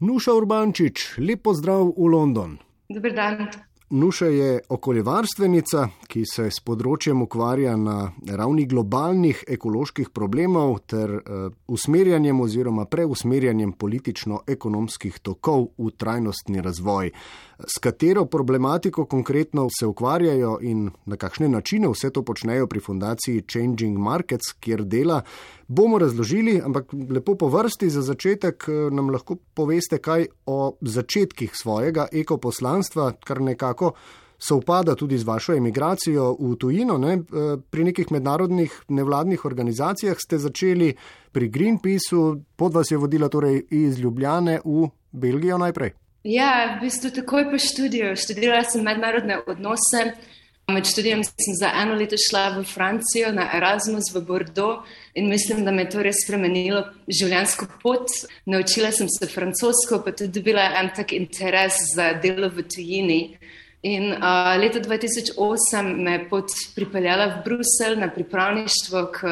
Nuša Urbančič, lepo zdrav v London. Dober dan. Nuša je okoljevarstvenica, ki se s področjem ukvarja na ravni globalnih ekoloških problemov ter uh, usmerjanjem oziroma preusmerjanjem politično-ekonomskih tokov v trajnostni razvoj. S katero problematiko konkretno se ukvarjajo in na kakšne načine vse to počnejo pri fundaciji Changing Markets, kjer dela, bomo razložili, ampak lepo po vrsti za začetek nam lahko poveste kaj o začetkih svojega ekoposlanstva, kar nekako nekako sovpada tudi z vašo emigracijo v tujino. Ne? Eh, pri nekih mednarodnih nevladnih organizacijah ste začeli pri Greenpeaceu, pod vas je vodila torej iz Ljubljane v Belgijo najprej. Ja, v bistvu takoj po študiju. Študirala sem mednarodne odnose. Med študijem sem za eno leto šla v Francijo na Erasmus v Bordeaux in mislim, da me je to res spremenilo življenjsko pot. Naučila sem se francosko, pa tudi dobila en tak interes za delo v tujini. In uh, leta 2008 me je pot pripeljala v Bruselj na pripravništvo k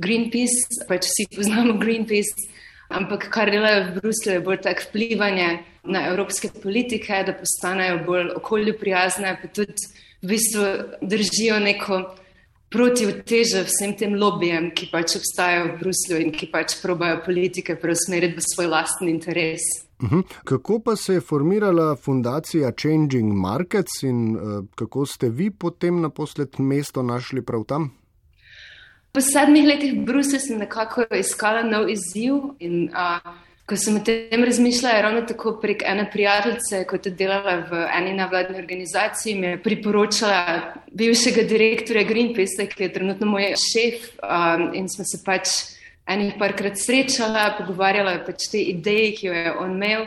Greenpeace, pač vsi poznamo Greenpeace, ampak kar delajo v Bruslju je bolj tak vplivanje na evropske politike, da postanejo bolj okolju prijazne, pa tudi v bistvu držijo neko protivtežo vsem tem lobijem, ki pač obstajajo v Bruslju in ki pač probajo politike preusmeriti v svoj lasten interes. Uhum. Kako pa se je formirala fundacija Changing Markets in uh, kako ste vi potem naposled mesto našli prav tam? Po sedmih letih v Bruslju sem nekako iskala nov izziv in uh, ko sem o tem razmišljala, ravno tako prek ene prijateljice, kot je delala v eni navladni organizaciji, mi je priporočala bivšega direktorja Greenpeace, ki je trenutno moj šef um, in smo se pač enih parkrat srečala, pogovarjala pač te ideje, ki jo je on imel.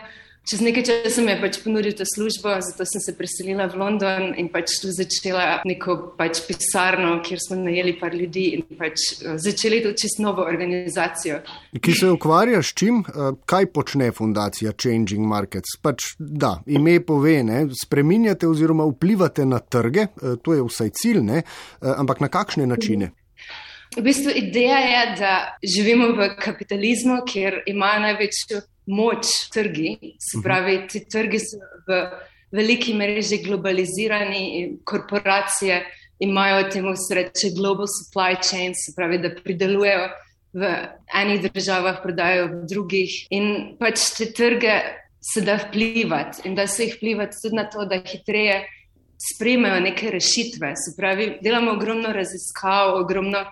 Čez nekaj časa mi je pač ponudil to službo, zato sem se preselila v London in pač tu začela neko pač pisarno, kjer smo najeli par ljudi in pač eh, začeli to čist novo organizacijo. Ki se ukvarja s čim? Eh, kaj počne fundacija Changing Markets? Pač da, ime pove, ne? spreminjate oziroma vplivate na trge, eh, to je vsaj cilj, ne? ampak na kakšne načine? V bistvu ideja je, da živimo v kapitalizmu, kjer imajo največjo moč trgi. Se mhm. pravi, ti trgi so v veliki meri že globalizirani in korporacije imajo temu se reče global supply chain, se pravi, da pridelujejo v enih državah, prodajo v drugih in pač te trge se da vplivati in da se jih vplivati tudi na to, da hitreje sprejmejo neke rešitve. Se pravi, delamo ogromno raziskav, ogromno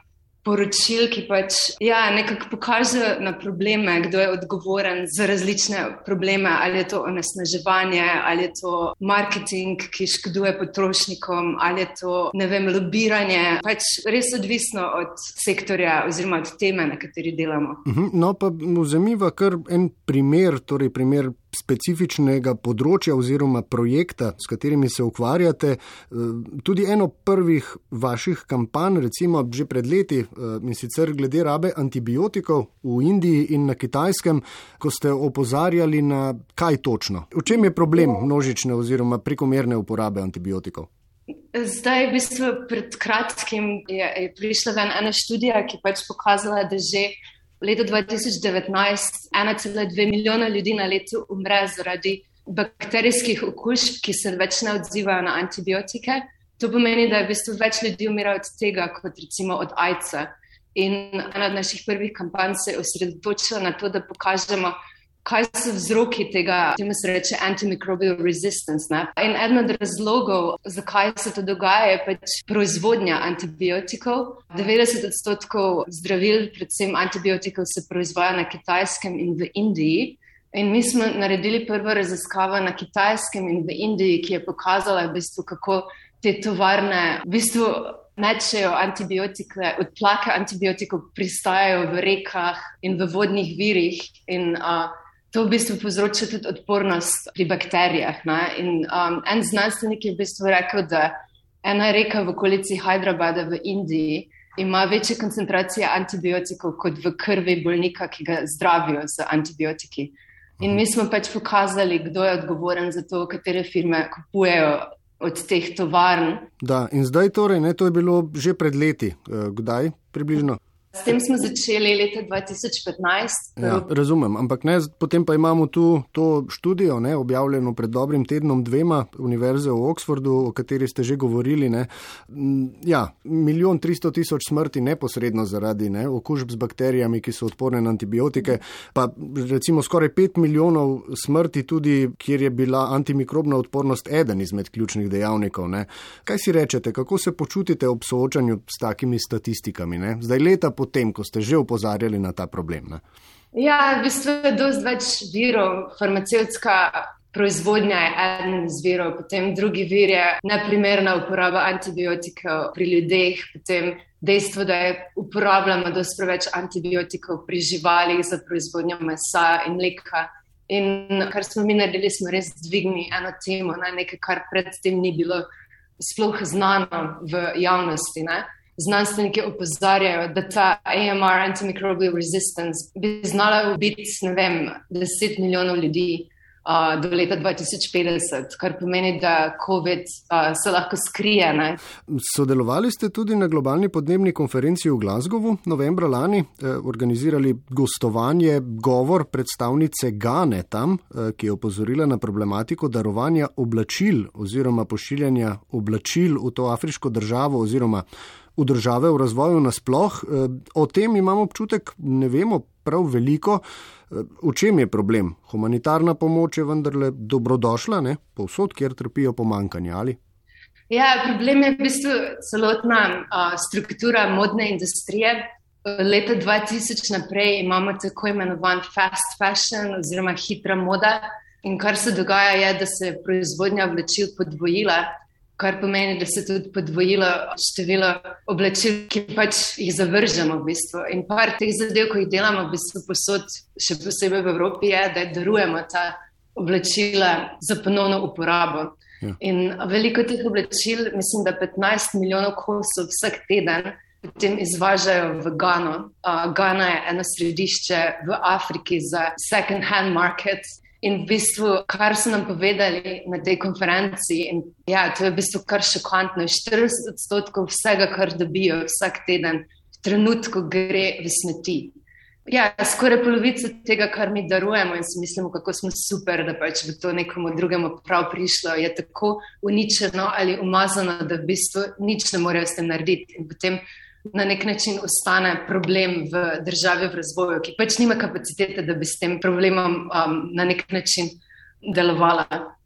poročil, ki pač ja, nekako pokažejo na probleme, kdo je odgovoren za različne probleme, ali je to onesnaževanje, ali je to marketing, ki škoduje potrošnikom, ali je to ne vem, lobiranje. Pač res odvisno od sektorja oziroma od teme, na kateri delamo. Mhm, no, pa vzemiva kar en primer, torej primer specifičnega področja oziroma projekta, s katerimi se ukvarjate. Eh, tudi eno prvih vaših kampanj, recimo že pred leti, eh, in sicer glede rabe antibiotikov v Indiji in na Kitajskem, ko ste opozarjali na kaj točno. V čem je problem množične oziroma prekomerne uporabe antibiotikov? Zdaj, v bistvu, pred kratkim je, je prišla ena študija, ki pač pokazala, da že v letu 2019 1,2 milijona ljudi na leto umre zaradi bakterijskih okužb, ki se več ne odzivajo na antibiotike. To pomeni, da je v bistvu več ljudi umira od tega, kot recimo od AIDS-a. In ena od naših prvih kampanj se je osredotočila na to, da pokažemo, kaj so vzroki tega, temu se reče antimicrobial resistance. Ne? In eden od razlogov, zakaj se to dogaja, je pač proizvodnja antibiotikov. 90 odstotkov zdravil, predvsem antibiotikov, se proizvaja na Kitajskem in v Indiji. In mi smo naredili prvo raziskavo na Kitajskem in v Indiji, ki je pokazala, v bistvu, kako te tovarne v bistvu mečejo antibiotike, odplake antibiotikov pristajajo v rekah in v vodnih virih. In, uh, to v bistvu povzroča tudi odpornost pri bakterijah. In, um, en znanstvenik je v bistvu rekel, da ena reka v okolici Hyderabada v Indiji ima večje koncentracije antibiotikov kot v krvi bolnika, ki ga zdravijo z antibiotiki. In mi smo pač pokazali, kdo je odgovoren za to, katere firme kupujejo od teh tovarn. Da, in zdaj torej, ne, to je bilo že pred leti. Eh, kdaj približno? S tem smo začeli leta 2015. Ja, razumem, ampak ne, potem pa imamo tu to študijo, ne, objavljeno pred dobrim tednom dvema, Univerze v Oxfordu, o kateri ste že govorili. Ne. Ja, milijon tristo tisoč smrti neposredno zaradi ne, okužb z bakterijami, ki so odporne na antibiotike, pa recimo skoraj pet milijonov smrti tudi, kjer je bila antimikrobna odpornost eden izmed ključnih dejavnikov. Ne. Kaj si rečete, kako se počutite ob soočanju s takimi statistikami? Ne? Zdaj leta po potem, ko ste že upozarjali na ta problem? Ne? Ja, v bistvu je dosti več virov. Farmacevtska proizvodnja je eden iz virov, potem drugi vir je neprimerna uporaba antibiotikov pri ljudeh, potem dejstvo, da je uporabljamo dosti preveč antibiotikov pri živalih za proizvodnjo mesa in mleka. In kar smo mi naredili, smo res dvignili eno temo, ne? nekaj, kar predtem ni bilo sploh znano v javnosti. Ne? Znanstveniki opozarjajo, da ta AMR, antimicrobial resistance, bi znala ubiti, ne vem, 10 milijonov ljudi uh, do leta 2050, kar pomeni, da COVID uh, se lahko skrije. Ne? Sodelovali ste tudi na globalni podnebni konferenci v Glasgowu novembra lani, eh, organizirali gostovanje, govor predstavnice Gane tam, eh, ki je opozorila na problematiko darovanja oblačil oziroma pošiljanja oblačil v to afriško državo oziroma v države v razvoju nasploh. Eh, o tem imamo občutek, ne vemo prav veliko. Eh, v čem je problem? Humanitarna pomoč je vendarle dobrodošla, ne? povsod, kjer trpijo pomankanje ali. Ja, problem je v bistvu celotna uh, struktura modne industrije. Leta 2000 naprej imamo tako imenovan fast fashion oziroma hitra moda. In kar se dogaja, je, da se je proizvodnja oblačil podvojila kar pomeni, da se tudi podvojilo število oblačil, ki pač jih zavržemo. V bistvu. In par teh zadev, ko jih delamo, v bistvu posod, še posebej v Evropi, je, da darujemo ta oblačila za ponovno uporabo. Ja. In veliko teh oblačil, mislim, da 15 milijonov kosov vsak teden. Potem izvažajo v Gano. Uh, Gana je eno središče v Afriki za second-hand market, In v bistvu, kar so nam povedali na tej konferenci, in, ja, to je v bistvu kar šokantno. 40 odstotkov vsega, kar dobijo vsak teden, v trenutku gre v smeti. Ja, skoraj polovica tega, kar mi darujemo, in si mislimo, kako smo super, da pač bi to nekomu drugemu prav prišlo, je tako uničeno ali umazano, da v bistvu nič ne morejo s tem narediti. In potem na nek način ostane problem v državi v razvoju, ki pač nima kapacitete, da bi s tem problemom um, na nek način delovala.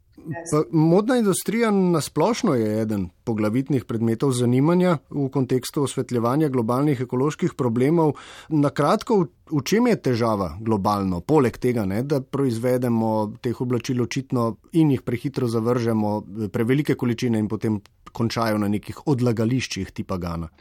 Pa, modna industrija nasplošno je eden poglavitnih predmetov zanimanja v kontekstu osvetljevanja globalnih ekoloških problemov. Na kratko, v, čem je težava globalno, poleg tega, ne, da proizvedemo teh oblačil očitno in jih prehitro zavržemo, prevelike količine in potem končajo na nekih odlagališčih tipa Gana?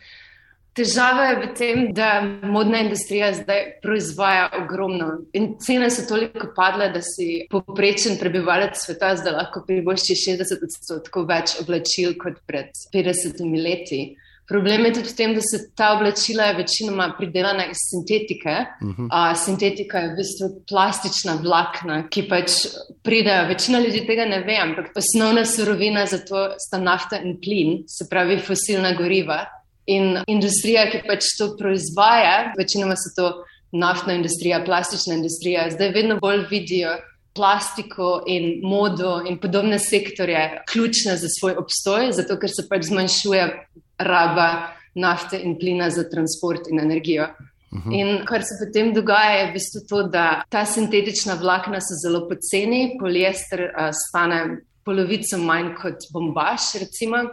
Težava je v tem, da modna industrija zdaj proizvaja ogromno in cene so toliko padle, da si poprečen prebivalec sveta zdaj lahko privošči 60 odstotkov več oblačil kot pred 50 leti. Problem je tudi v tem, da se ta oblačila večinoma pridelana iz sintetike. Uh -huh. A sintetika je v bistvu plastična vlakna, ki pač pridejo. Večina ljudi tega ne ve, ampak osnovna surovina za to sta nafta in plin, se pravi fosilna goriva. In industrija, ki pač to proizvaja, večinoma so to naftna industrija, plastična industrija, zdaj vedno bolj vidijo plastiko in modo in podobne sektorje ključne za svoj obstoj, zato ker se pač zmanjšuje raba nafte in plina za transport in energijo. Uhum. In kar se potem dogaja, je v bistvu to, da ta sintetična vlakna so zelo poceni, poliester uh, stane polovico manj kot bombaž, recimo.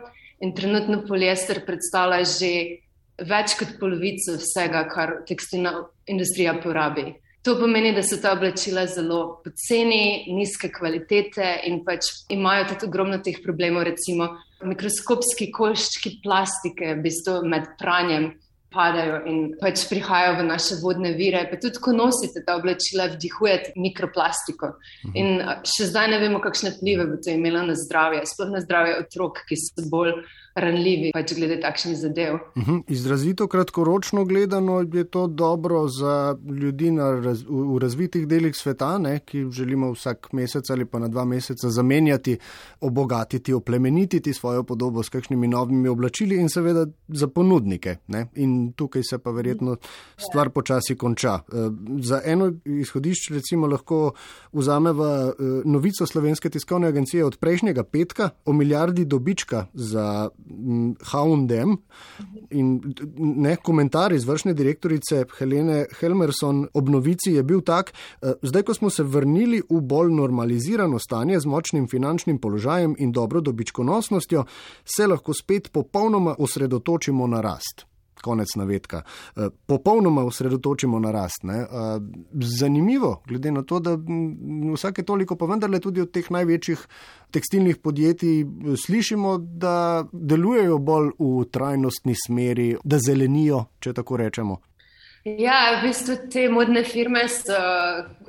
In trenutno poliester predstavlja že več kot polovico vsega, kar tekstilna industrija porabi. To pomeni, da so ta oblačila zelo poceni, nizke kvalitete in pač imajo tudi ogromno teh problemov, recimo mikroskopski koščki plastike, v bistvu med pranjem padajo in pač prihajajo v naše vodne vire. Pa tudi, ko nosite ta oblačila, vdihujete mikroplastiko. Mhm. In še zdaj ne vemo, kakšne vplive bo to imelo na zdravje, sploh na zdravje otrok, ki so bolj ranljivi, pač glede takšnih zadev. Uh mhm. -huh. Izrazito kratkoročno gledano je to dobro za ljudi raz, v, razvitih delih sveta, ne, ki želimo vsak mesec ali pa na dva meseca zamenjati, obogatiti, oplemenititi svojo podobo s kakšnimi novimi oblačili in seveda za ponudnike. Ne. In tukaj se pa verjetno stvar počasi konča. Uh, za eno izhodišče recimo lahko vzameva uh, novico Slovenske tiskovne agencije od prejšnjega petka o milijardi dobička za Houndem in ne komentar izvršne direktorice Helene Helmerson ob novici je bil tak, eh, zdaj ko smo se vrnili v bolj normalizirano stanje z močnim finančnim položajem in dobro dobičkonosnostjo, se lahko spet popolnoma osredotočimo na rast konec navedka, eh, popolnoma osredotočimo na rast. Ne. Eh, zanimivo, glede na to, da vsake toliko pa vendarle tudi od teh največjih tekstilnih podjetij eh, slišimo, da delujejo bolj v trajnostni smeri, da zelenijo, če tako rečemo. Ja, v bistvu te modne firme so,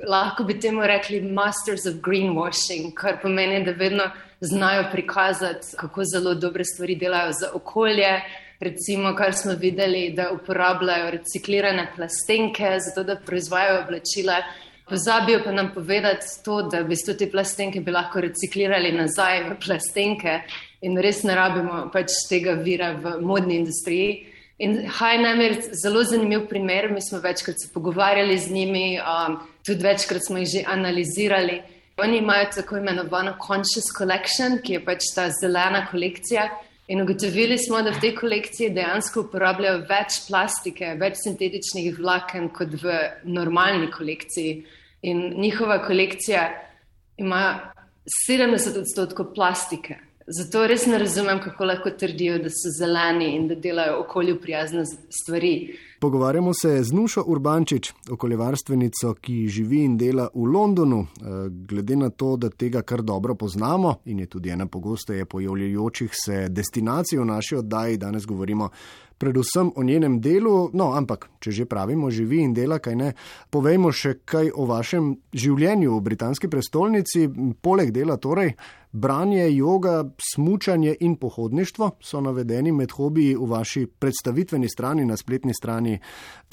lahko bi temu rekli, masters of greenwashing, kar pomeni, da vedno znajo prikazati, kako zelo dobre stvari delajo za okolje, recimo, kar smo videli, da uporabljajo reciklirane plastenke, zato da proizvajajo oblačila. Pozabijo pa nam povedati to, da bi te plastenke bi lahko reciklirali nazaj v plastenke in res ne rabimo pač tega vira v modni industriji. In Hajnem je zelo zanimiv primer, mi smo večkrat se pogovarjali z njimi, um, tudi večkrat smo jih že analizirali. Oni imajo tako imenovano Conscious Collection, ki je pač ta zelena kolekcija, In ugotovili smo, da v tej kolekciji dejansko uporabljajo več plastike, več sintetičnih vlaken kot v normalni kolekciji. In njihova kolekcija ima 70 odstotkov plastike. Zato res ne razumem, kako lahko trdijo, da so zeleni in da delajo okolju prijazne stvari. Pogovarjamo se z Nušo Urbančič, okoljevarstvenico, ki živi in dela v Londonu. Eh, glede na to, da tega kar dobro poznamo in je tudi ena pogosteje pojavljajočih se destinacij v naši oddaji, danes govorimo predvsem o njenem delu. No, ampak, če že pravimo, živi in dela, kaj ne, povejmo še kaj o vašem življenju v britanski prestolnici, poleg dela torej. Branje, yoga, smučanje in pohodništvo so navedeni med hobiji v vaši predstavitveni strani na spletni strani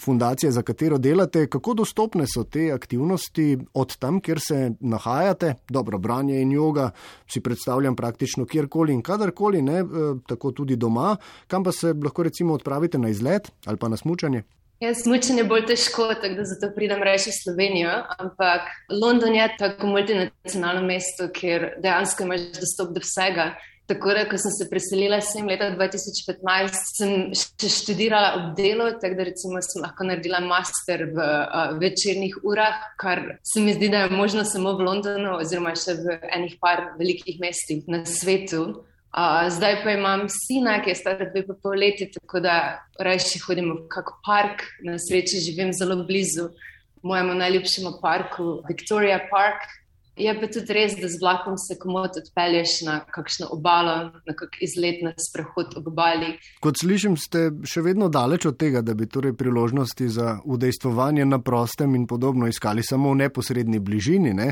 fundacije, za katero delate. Kako dostopne so te aktivnosti od tam, kjer se nahajate? Dobro, branje in yoga si predstavljam praktično kjerkoli in kadarkoli, ne, e, tako tudi doma. Kam pa se lahko recimo odpravite na izlet ali pa na smučanje? Ja, smučanje je bolj težko, tako da zato pridem reči Slovenijo, ampak London je tako multinacionalno mesto, kjer dejansko imaš dostop do vsega. Tako da, ko sem se preselila sem leta 2015, sem še študirala ob delu, tako da recimo sem lahko naredila master v uh, večernih urah, kar se mi zdi, da je možno samo v Londonu oziroma še v enih par velikih mestih na svetu zdaj pa imam sina, ki je star dve pa pol leti, tako da reči hodimo v kak park. Na sreči živim zelo blizu mojemu najljubšemu parku, Victoria Park. Je pa tudi res, da z vlakom se komod odpelješ na kakšno obalo, na kak izlet na sprehod ob obali. Kot slišim, ste še vedno daleč od tega, da bi torej priložnosti za udejstvovanje na prostem in podobno iskali samo v neposrednji bližini. Ne?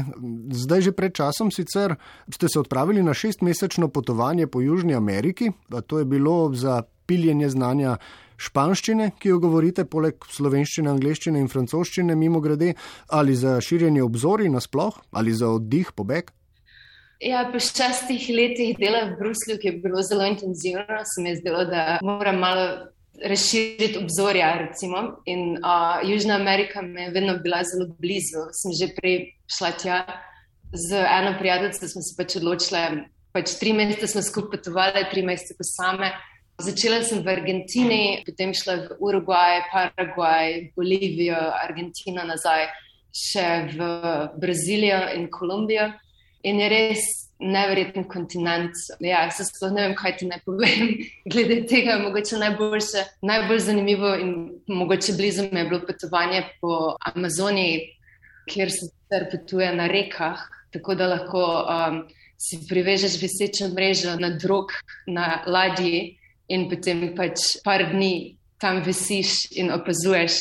Zdaj že pred časom sicer ste se odpravili na šestmesečno potovanje po Južni Ameriki, pa to je bilo za piljenje znanja španščine, ki jo govorite, poleg slovenščine, angleščine in francoščine, mimo grede, ali za širjenje obzorij nasploh, ali za oddih, pobeg? Ja, po šestih letih dela v Bruslju, ki je bilo zelo intenzivno, se mi je zdelo, da moram malo razširiti obzorja. Recimo. In uh, Južna Amerika mi je vedno bila zelo blizu. Sem že prej šla tja z eno prijateljico, smo se pač odločili. Pač tri mesece smo skupaj potovali, tri mesece pa same. Začela sem v Argentini, potem šla v Urugvaj, Paragvaj, Bolivijo, Argentino nazaj, še v Brazilijo in Kolumbijo. In je res neverjeten kontinent. Ja, se sploh ne vem, kaj ti naj povem. Glede tega, mogoče najboljše, najbolj zanimivo in mogoče blizu mi je bilo potovanje po Amazoniji, kjer se ter potuje na rekah, tako da lahko um, si privežeš visečo mrežo na drog, na ladji in potem pač par dni tam visiš in opazuješ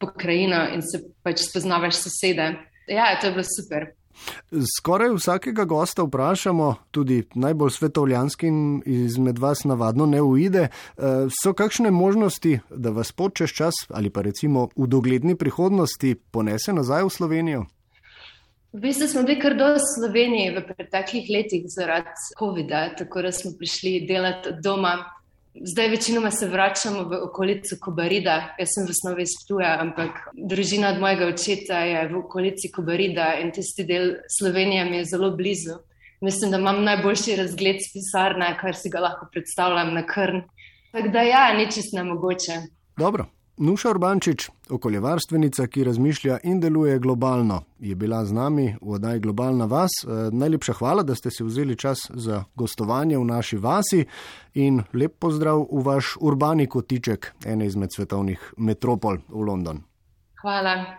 pokrajino in se pač spoznavaš sosede. Ja, to je bilo super. Skoraj vsakega gosta vprašamo, tudi najbolj svetovljanskim izmed vas navadno ne uide, eh, so kakšne možnosti, da vas pot čez čas ali pa recimo v dogledni prihodnosti ponese nazaj v Slovenijo? V bistvu smo bili kar dosti v Sloveniji v preteklih letih zaradi COVID-a, tako da smo prišli delati doma. Zdaj večinoma se vračamo v okolico Kobarida. Jaz sem v osnovi iz Ptuja, ampak družina od mojega očeta je v okolici Kobarida in tisti del Slovenije mi je zelo blizu. Mislim, da imam najboljši razgled z pisarne, kar si ga lahko predstavljam na krn. Tako da ja, ni čist nemogoče. Dobro. Nuša Urbančič, okoljevarstvenica, ki razmišlja in deluje globalno, je bila z nami v oddaji Globalna vas. E, najlepša hvala, da ste si vzeli čas za gostovanje v naši vasi in lep pozdrav v vaš urbani kotiček, ene izmed svetovnih metropol v London. Hvala.